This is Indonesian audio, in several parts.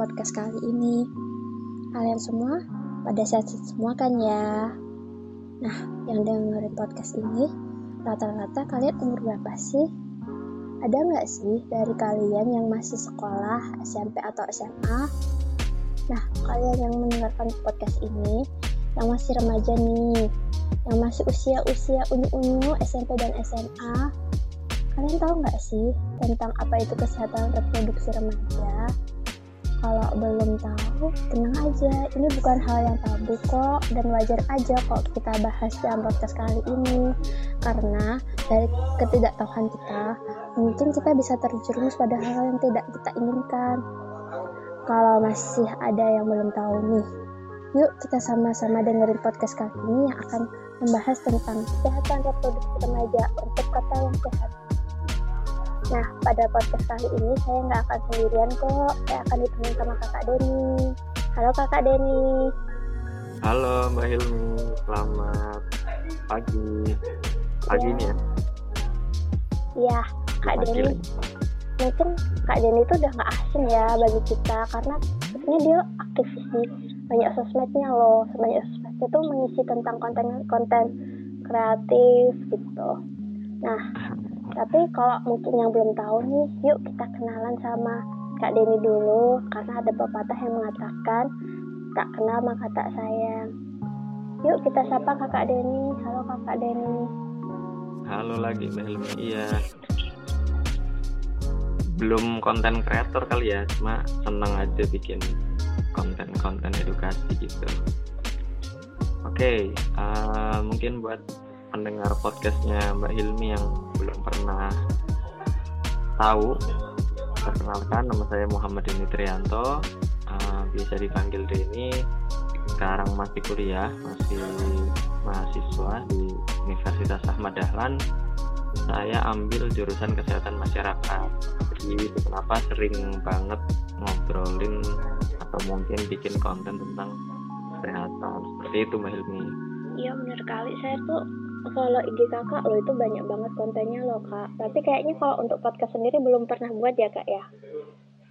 podcast kali ini. Kalian semua pada sehat semua kan ya? Nah, yang dengerin podcast ini rata-rata kalian umur berapa sih? Ada nggak sih dari kalian yang masih sekolah, SMP atau SMA? Nah, kalian yang mendengarkan podcast ini yang masih remaja nih, yang masih usia-usia unyu-unyu SMP dan SMA, kalian tahu nggak sih tentang apa itu kesehatan reproduksi remaja? Kalau belum tahu, tenang aja, ini bukan hal yang tabu kok, dan wajar aja kok kita bahas dalam podcast kali ini. Karena dari ketidaktahuan kita, mungkin kita bisa terjerumus pada hal yang tidak kita inginkan. Kalau masih ada yang belum tahu nih, yuk kita sama-sama dengerin podcast kali ini yang akan membahas tentang kesehatan reproduksi remaja untuk kata yang sehat. Nah, pada podcast kali ini saya nggak akan sendirian kok. Saya akan ditemani sama kakak Denny. Halo kakak Denny. Halo Mbak Hilmi, selamat pagi. Pagi Ya. nih ya. Iya, kak Denny. lagi. Mungkin kak Denny itu udah nggak asing ya bagi kita karena sebenarnya dia aktivis di banyak sosmednya loh. Banyak sosmednya tuh mengisi tentang konten-konten kreatif gitu. Nah, tapi kalau mungkin yang belum tahu nih, yuk kita kenalan sama Kak Denny dulu karena ada pepatah yang mengatakan tak kenal maka tak sayang. Yuk kita sapa Kakak Denny. Halo Kakak Denny. Halo lagi Mbak Hilmi. Iya. Belum konten kreator kali ya, cuma seneng aja bikin konten-konten edukasi gitu. Oke, eh, mungkin buat pendengar podcastnya Mbak Hilmi yang belum pernah tahu, perkenalkan nama saya Muhammad Deni Trianto, eh, bisa dipanggil Deni. Sekarang masih kuliah, masih mahasiswa di Universitas Ahmad Dahlan. Saya ambil jurusan kesehatan masyarakat. Jadi kenapa sering banget ngobrolin atau mungkin bikin konten tentang kesehatan. Seperti itu Mbak Hilmi. Iya bener kali saya tuh follow IG kakak lo itu banyak banget kontennya loh kak. Tapi kayaknya kalau untuk podcast sendiri belum pernah buat ya kak ya.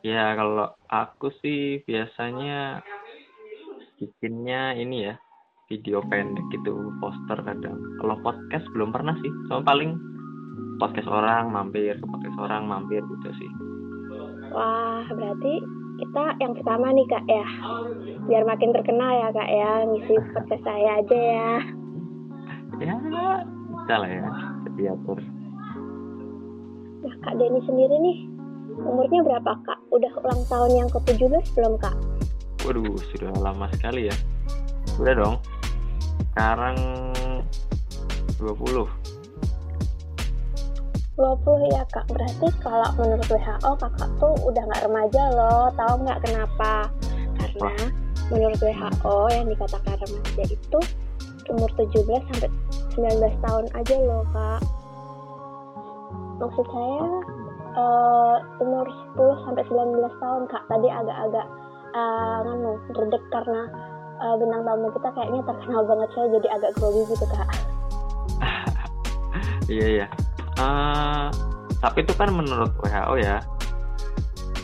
Ya kalau aku sih biasanya bikinnya ini ya video pendek gitu poster kadang. Kalau podcast belum pernah sih. Cuma paling podcast orang mampir ke podcast orang mampir gitu sih. Wah berarti kita yang pertama nih kak ya. Biar makin terkenal ya kak ya ngisi podcast saya aja ya. Ya bisa lah ya diatur. Nah kak Denny sendiri nih umurnya berapa kak? Udah ulang tahun yang ke-17 belum kak? Waduh sudah lama sekali ya. Udah dong. Sekarang 20 20 ya kak, berarti kalau menurut WHO kakak tuh udah nggak remaja loh, tahu nggak kenapa? Karena menurut WHO yang dikatakan remaja itu umur 17 sampai 19 tahun aja loh kak. Maksud saya eh, umur 10 sampai 19 tahun kak, tadi agak-agak eh, nganu redek karena eh, bintang tamu kita kayaknya terkenal banget saya jadi agak grogi gitu kak. Iya iya. Eh, tapi itu kan menurut WHO ya.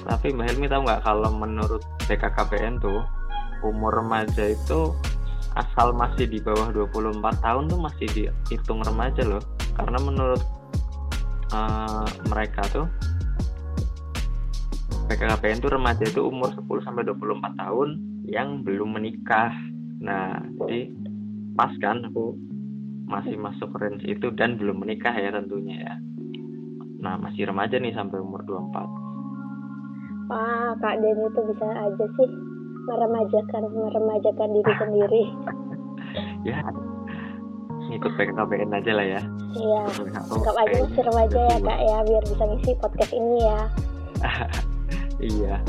Tapi Mbak Helmi tahu nggak kalau menurut BKKBN tuh umur remaja itu asal masih di bawah 24 tahun tuh masih dihitung remaja loh. Karena menurut eh, mereka tuh BKKBN tuh remaja itu umur 10 sampai 24 tahun yang belum menikah. Nah, jadi pas kan aku masih masuk range itu dan belum menikah ya tentunya ya. Nah, masih remaja nih sampai umur 24. Wah, Kak Denny itu bisa aja sih meremajakan meremajakan diri sendiri. Ya, ngikut PKKBN aja lah ya. Iya, anggap aja masih remaja ya. Kak ya, biar bisa ngisi podcast ini ya. Iya,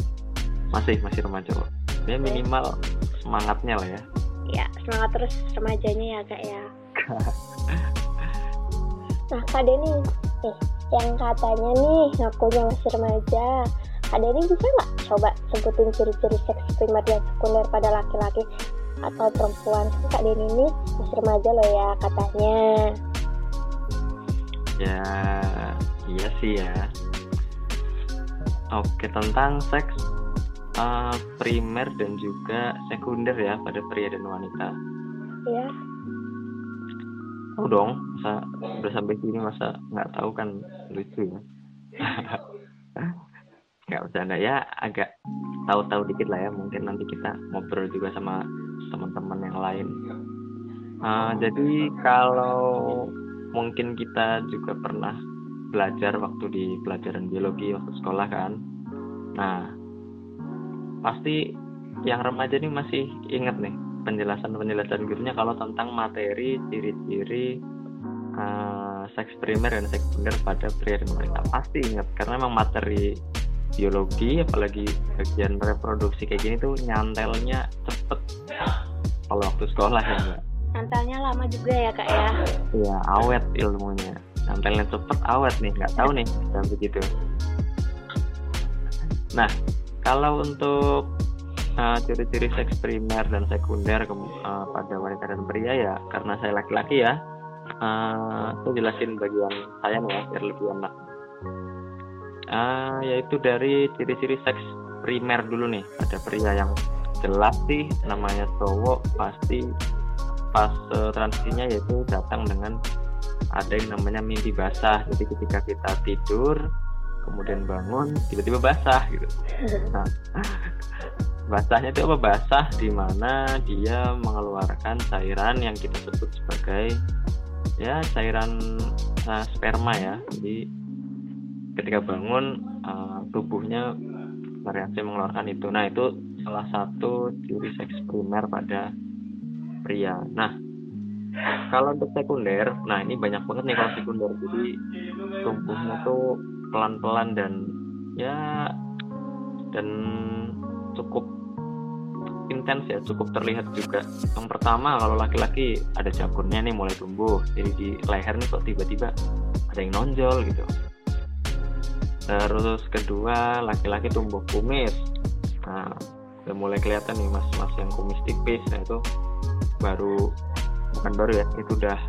masih masih remaja kok. Ya minimal semangatnya lah ya. Ya, semangat terus remajanya ya Kak ya. Nah, Kak Denny, nih, yang katanya nih ngakunya masih remaja. Kak Denny bisa nggak coba sebutin ciri-ciri seks primer dan sekunder pada laki-laki atau perempuan? Kak Denny ini masih remaja loh ya katanya. Ya, iya sih ya. Oke, tentang seks uh, primer dan juga sekunder ya pada pria dan wanita. Iya. Tahu dong, masa udah sampai sini masa nggak tahu kan lucu ya. nggak bercanda ya, agak tahu-tahu dikit lah ya. Mungkin nanti kita ngobrol juga sama teman-teman yang lain. Uh, jadi kalau mungkin kita juga pernah belajar waktu di pelajaran biologi waktu sekolah kan nah pasti yang remaja ini masih inget nih penjelasan-penjelasan gurunya kalau tentang materi ciri-ciri uh, seks primer dan seks sekunder pada pria dan wanita pasti inget karena memang materi biologi apalagi bagian reproduksi kayak gini tuh nyantelnya cepet. Kalau waktu sekolah ya mbak. Nyantelnya lama juga ya kak ya? Iya awet ilmunya. Nampelnya cepet awet nih. Nggak tahu nih dan begitu. Nah kalau untuk uh, ciri-ciri seks primer dan sekunder uh, pada wanita dan pria ya karena saya laki-laki ya uh, saya jelasin bagian saya nih ya biar lebih enak uh, yaitu dari ciri-ciri seks primer dulu nih. Pada pria yang jelas sih namanya cowok pasti pas uh, transisinya yaitu datang dengan ada yang namanya mimpi basah. Jadi ketika kita tidur kemudian bangun tiba-tiba basah gitu. Nah basahnya itu apa? Basah di mana dia mengeluarkan cairan yang kita sebut sebagai ya cairan uh, sperma ya. Jadi ketika bangun uh, tubuhnya bereaksi mengeluarkan itu. Nah itu salah satu ciri seks primer pada pria. Nah kalau untuk sekunder nah ini banyak banget nih kalau sekunder. Jadi tumbuhnya tuh pelan-pelan dan ya dan cukup intens ya cukup terlihat juga. Yang pertama kalau laki-laki ada jakurnya nih mulai tumbuh. Jadi di leher nih kok tiba-tiba ada yang nonjol gitu terus kedua laki-laki tumbuh kumis. Nah udah mulai kelihatan nih mas-mas yang kumis tipis. Nah itu baru bukan baru ya itu udah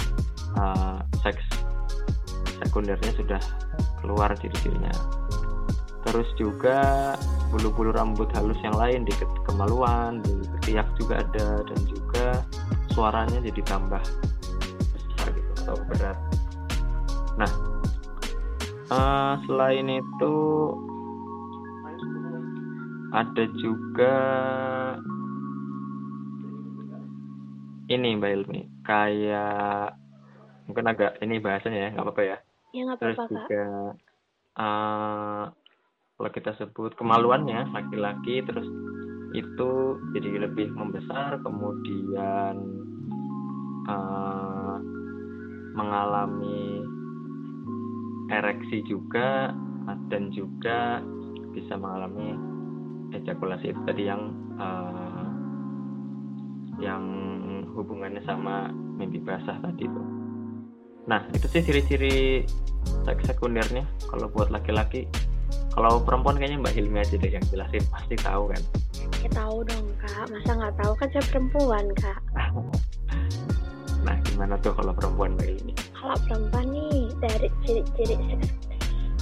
uh, seks sekundernya sudah keluar ciri-cirinya. Terus juga bulu-bulu rambut halus yang lain di kemaluan di ketiak juga ada. Dan juga suaranya jadi tambah besar gitu atau berat. Nah uh, selain itu ada juga ini Mbak Ilmi. Kayak mungkin agak ini bahasanya ya nggak apa-apa ya. Ya nggak apa-apa terus juga uh, kalau kita sebut kemaluannya laki-laki terus itu jadi lebih membesar kemudian uh, mengalami ereksi juga dan juga bisa mengalami ejakulasi itu tadi yang uh, yang hubungannya sama mimpi basah tadi itu. Nah, itu sih ciri-ciri seks sekundernya kalau buat laki-laki. Kalau perempuan kayaknya Mbak Hilmi aja deh yang jelasin, pasti tahu kan? Ya tahu dong kak, masa nggak tahu kan saya perempuan kak. nah, gimana tuh kalau perempuan Mbak Hilmi? Kalau perempuan nih dari ciri-ciri seks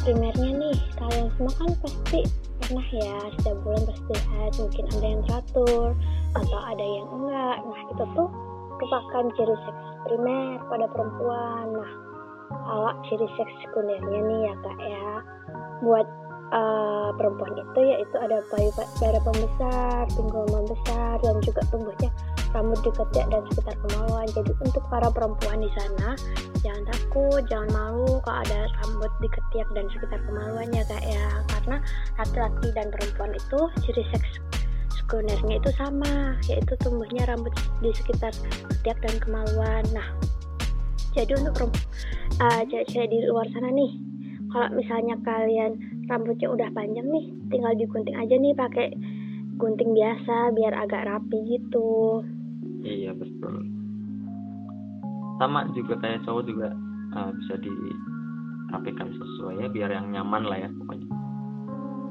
primernya nih, kalian semua kan pasti pernah ya setiap bulan pasti lihat mungkin ada yang teratur atau ada yang enggak. Nah itu tuh merupakan ciri seks primer pada perempuan. Nah, kalau ciri seks sekundernya nih ya kak ya, buat uh, perempuan itu yaitu ada payudara pembesar, pinggul membesar, dan juga tumbuhnya rambut di ketiak dan sekitar kemaluan. Jadi untuk para perempuan di sana jangan takut, jangan malu kalau ada rambut di ketiak dan sekitar kemaluan ya kak ya, karena laki-laki dan perempuan itu ciri seks sekunernya itu sama yaitu tumbuhnya rambut di sekitar ketiak dan kemaluan nah jadi untuk uh, cewek-cewek di luar sana nih kalau misalnya kalian rambutnya udah panjang nih tinggal digunting aja nih pakai gunting biasa biar agak rapi gitu. Iya betul. Sama juga kayak cowok juga uh, bisa dirapikan sesuai ya biar yang nyaman lah ya pokoknya.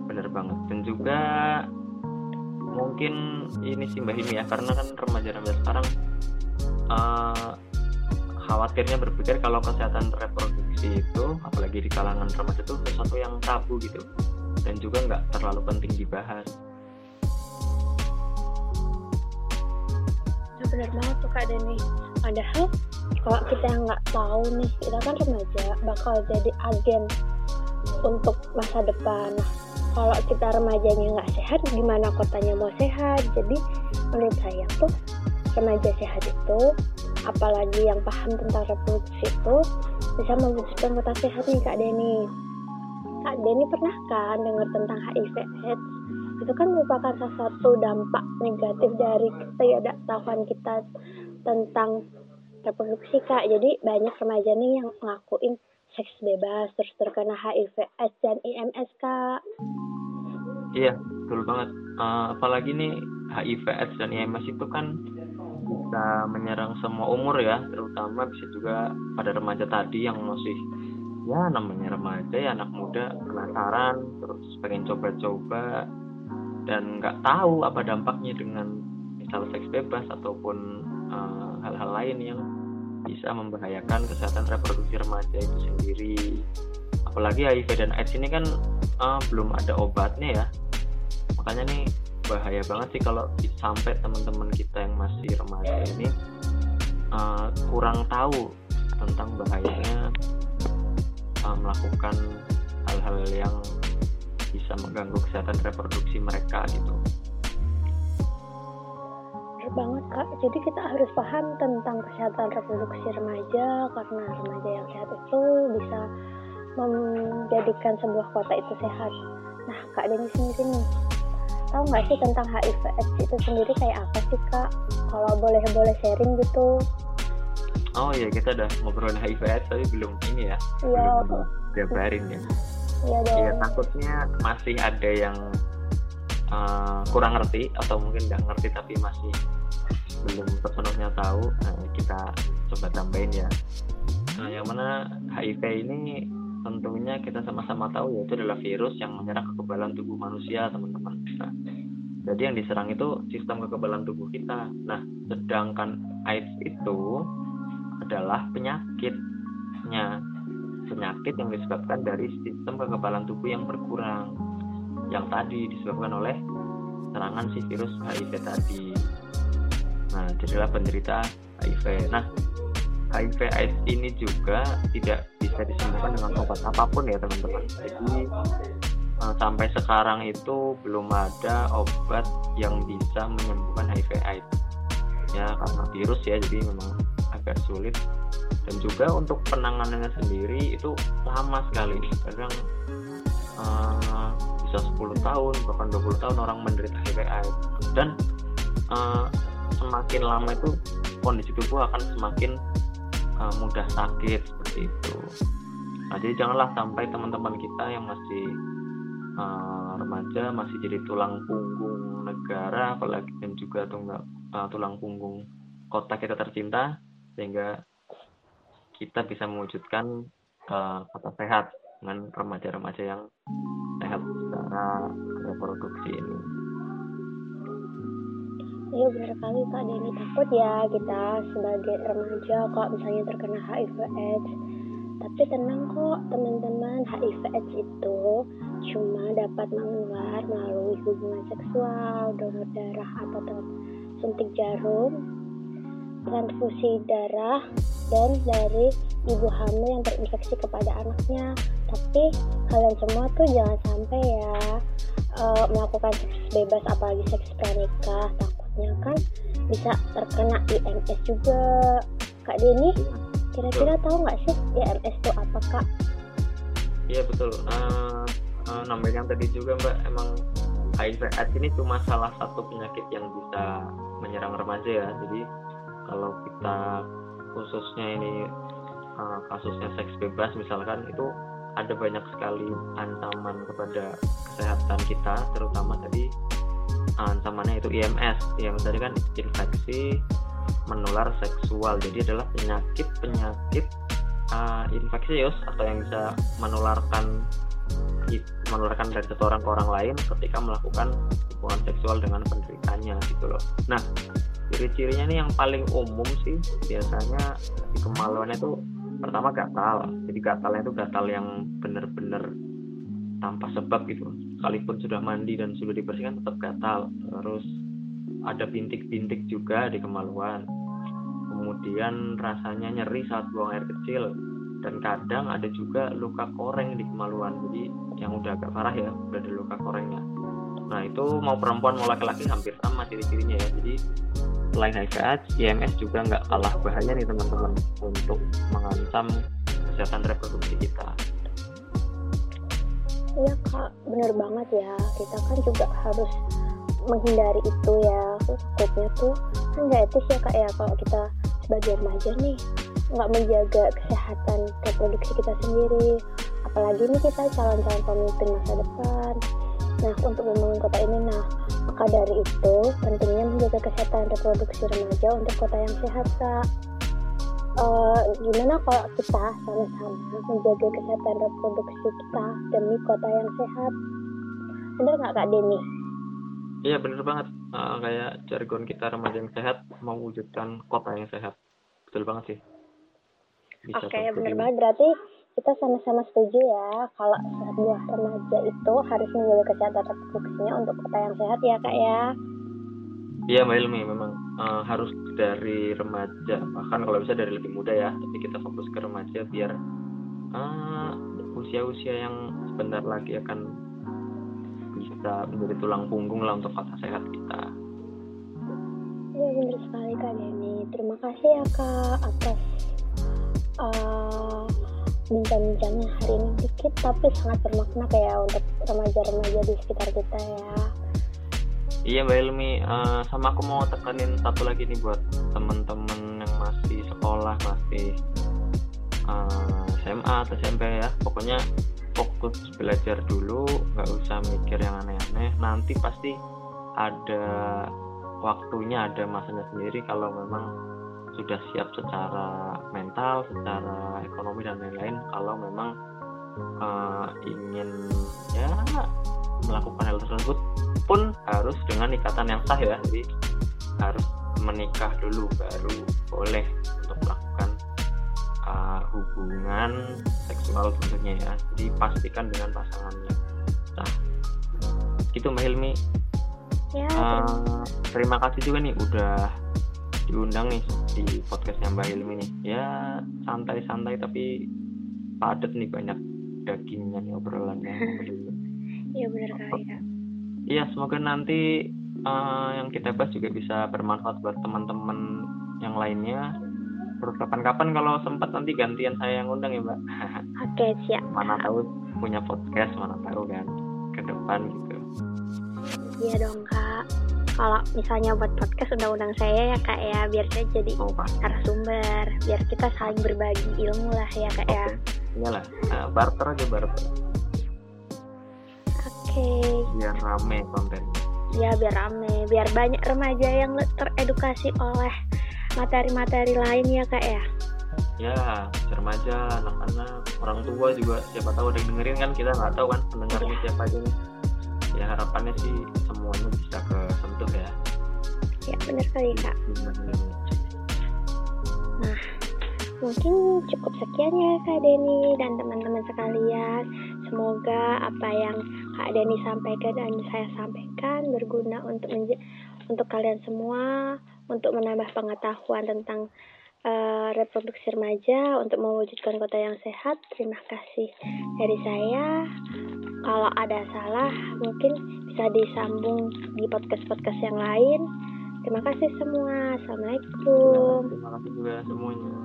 Bener banget. Dan juga mungkin ini sih Mbak Himi ya karena kan remaja-remaja sekarang uh, khawatirnya berpikir kalau kesehatan reproduksi itu apalagi di kalangan remaja itu sesuatu yang tabu gitu. Dan juga nggak terlalu penting dibahas. Nah, benar banget tuh kak Deni padahal kalau kita nggak tahu nih kita kan remaja bakal jadi agen untuk masa depan. Nah, kalau kita remajanya nggak sehat gimana kotanya mau sehat? Jadi menurut saya tuh remaja sehat itu apalagi yang paham tentang reproduksi itu bisa mewujudkan kota sehat nih Kak Deni. Kak Deni pernah kan dengar tentang HIV AIDS? Itu kan merupakan salah satu dampak negatif dari ketidaktahuan kita tentang reproduksi Kak. Jadi banyak remaja nih yang ngakuin seks bebas terus terkena HIV AIDS dan IMS Kak. Iya, betul banget. Uh, apalagi nih HIV AIDS dan IMS itu kan bisa menyerang semua umur ya, terutama bisa juga pada remaja tadi yang masih ya namanya remaja ya anak muda penasaran terus pengen coba-coba dan nggak tahu apa dampaknya dengan misal seks bebas ataupun eh, hal-hal uh, lain yang bisa membahayakan kesehatan reproduksi remaja itu sendiri. Apalagi HIV dan AIDS ini kan uh, belum ada obatnya ya. Makanya nih bahaya banget sih kalau sampai teman-teman kita yang masih remaja ini uh, kurang tahu tentang bahayanya uh, melakukan hal-hal yang bisa mengganggu kesehatan reproduksi mereka gitu. Benar banget kak, jadi kita harus paham tentang kesehatan reproduksi remaja karena remaja yang sehat itu bisa menjadikan sebuah kota itu sehat. Nah kak Denis sendiri nih, tahu nggak sih tentang HIV AIDS itu sendiri kayak apa sih kak? Kalau boleh boleh sharing gitu. Oh iya kita udah ngobrolin HIV AIDS tapi belum ini ya. Iya. Belum jabarin ya. Iya dong. Iya takutnya masih ada yang uh, kurang ngerti atau mungkin nggak ngerti tapi masih belum sepenuhnya tahu. Nah, kita coba tambahin ya. Nah yang mana HIV ini tentunya kita sama-sama tahu yaitu adalah virus yang menyerang kekebalan tubuh manusia teman-teman nah, jadi yang diserang itu sistem kekebalan tubuh kita. Nah sedangkan AIDS itu adalah penyakitnya. Penyakit yang disebabkan dari sistem kekebalan tubuh yang berkurang. Yang tadi disebabkan oleh serangan si virus HIV tadi. Nah jadilah penderita HIV. Nah HIV AIDS ini juga tidak bisa disembuhkan dengan obat apa pun ya teman-teman. Jadi sampai sekarang itu belum ada obat yang bisa menyembuhkan HIV. AIDS ya karena virus ya jadi memang agak sulit. Dan juga untuk penanganannya sendiri itu lama sekali. Kadang uh, bisa 10 tahun bahkan 20 tahun orang menderita HIV AIDS. Dan uh, semakin lama itu kondisi tubuh akan semakin uh, mudah sakit seperti itu. Nah, jadi janganlah sampai teman-teman kita yang masih uh, remaja masih jadi tulang punggung negara, apalagi dan juga uh, tulang punggung kota kita tercinta, sehingga kita bisa mewujudkan uh, kota sehat dengan remaja-remaja yang sehat secara reproduksi ini. Iya benar kali Kak Deni takut ya kita sebagai remaja kok misalnya terkena HIV AIDS tapi tenang kok teman-teman HIV AIDS itu cuma dapat menular melalui hubungan seksual, donor darah atau suntik jarum, transfusi darah dan dari ibu hamil yang terinfeksi kepada anaknya. Tapi kalian semua tuh jangan sampai ya uh, melakukan seks bebas apalagi seks pranikah takutnya kan bisa terkena IMS juga Kak Denny kira-kira tahu nggak sih IMS itu apa Kak? Iya betul uh, uh, namanya yang tadi juga Mbak emang HIV AIDS ini cuma salah satu penyakit yang bisa menyerang remaja ya. Jadi kalau kita khususnya ini uh, kasusnya seks bebas misalkan itu ada banyak sekali ancaman kepada kesehatan kita terutama tadi ancamannya itu IMS yang tadi kan infeksi menular seksual. Jadi adalah penyakit penyakit uh, infeksius atau yang bisa menularkan menularkan dari satu orang ke orang lain ketika melakukan hubungan seksual dengan penderitanya gitu loh. Nah, ciri-cirinya nih yang paling umum sih biasanya di kemaluannya tuh pertama gatal. Jadi gatalnya itu gatal yang bener-bener tanpa sebab gitu sekalipun sudah mandi dan sudah dibersihkan tetap gatal terus ada bintik-bintik juga di kemaluan kemudian rasanya nyeri saat buang air kecil dan kadang ada juga luka koreng di kemaluan jadi yang udah agak parah ya udah ada luka korengnya nah itu mau perempuan mau laki-laki hampir sama ciri-cirinya ya jadi selain HIV AIDS, IMS juga nggak kalah bahaya nih teman-teman untuk mengancam kesehatan reproduksi kita. Iya kak, bener banget ya. Kita kan juga harus menghindari itu ya. Takutnya tuh kan nggak etis ya kak ya kalau kita sebagai remaja nih nggak menjaga kesehatan reproduksi kita sendiri. Apalagi nih kita calon-calon pemimpin masa depan. Nah untuk membangun kota ini, nah maka dari itu pentingnya menjaga kesehatan reproduksi remaja untuk kota yang sehat kak uh, gimana kalau kita sama-sama menjaga kesehatan reproduksi kita demi kota yang sehat bener nggak kak Denny? Iya bener banget uh, kayak jargon kita remaja yang sehat mewujudkan kota yang sehat betul banget sih. Oke okay, bener banget berarti kita sama-sama setuju ya kalau sebuah remaja itu harus menjaga kesehatan reproduksinya untuk kota yang sehat ya kak ya. Iya Mbak Ilmi memang uh, harus dari remaja bahkan kalau bisa dari lebih muda ya tapi kita fokus ke remaja biar uh, usia-usia yang sebentar lagi akan bisa menjadi tulang punggung lah untuk kota sehat kita. Iya benar sekali Kak Denny. Terima kasih ya Kak atas uh, bincang-bincangnya hari ini dikit tapi sangat bermakna kayak untuk remaja-remaja di sekitar kita ya. Iya Mbak Ilmi, uh, sama aku mau tekanin satu lagi nih buat temen-temen yang masih sekolah, masih uh, eh, SMA atau SMP ya. Pokoknya fokus belajar dulu, nggak usah mikir yang aneh-aneh. Nanti pasti ada waktunya, ada masanya sendiri kalau memang sudah siap secara mental, secara ekonomi dan lain-lain. Kalau memang uh, ingin ya melakukan hal tersebut pun harus dengan ikatan yang sah ya. Jadi harus menikah dulu baru boleh untuk melakukan uh, hubungan seksual tentunya ya. Jadi pastikan dengan pasangannya. Nah gitu Mbak Hilmi ya, uh, terima kasih juga nih udah diundang nih di podcastnya Mbak Hilmi nih ya santai-santai tapi padat nih banyak dagingnya nih obrolannya Iya benar kali kak. Iya semoga nanti uh, yang kita bahas juga bisa bermanfaat buat teman-teman yang lainnya. Terus kapan-kapan kalau sempat nanti gantian saya yang undang ya mbak. Oke siap. Mana tahu punya podcast mana tahu kan ke depan gitu. Iya dong kak. Kalau misalnya buat podcast undang-undang saya ya kak ya biar saya jadi oh, narasumber biar kita saling berbagi ilmu lah ya kak okay. ya. Iyalah, uh, barter aja barter okay. biar rame kontennya ya biar rame biar banyak remaja yang teredukasi oleh materi-materi lain ya kak ya ya remaja anak-anak orang tua juga siapa tahu ada yang dengerin kan kita nggak tahu kan pendengarnya ya. siapa aja nih ya harapannya sih semuanya bisa ke sentuh ya ya benar kali kak nah mungkin cukup sekian ya kak Denny dan teman-teman sekalian semoga apa yang Kak Dani sampaikan dan saya sampaikan berguna untuk untuk kalian semua untuk menambah pengetahuan tentang uh, reproduksi remaja untuk mewujudkan kota yang sehat. Terima kasih dari saya. Kalau ada salah mungkin bisa disambung di podcast-podcast yang lain. Terima kasih semua. Assalamualaikum. Terima kasih juga semuanya.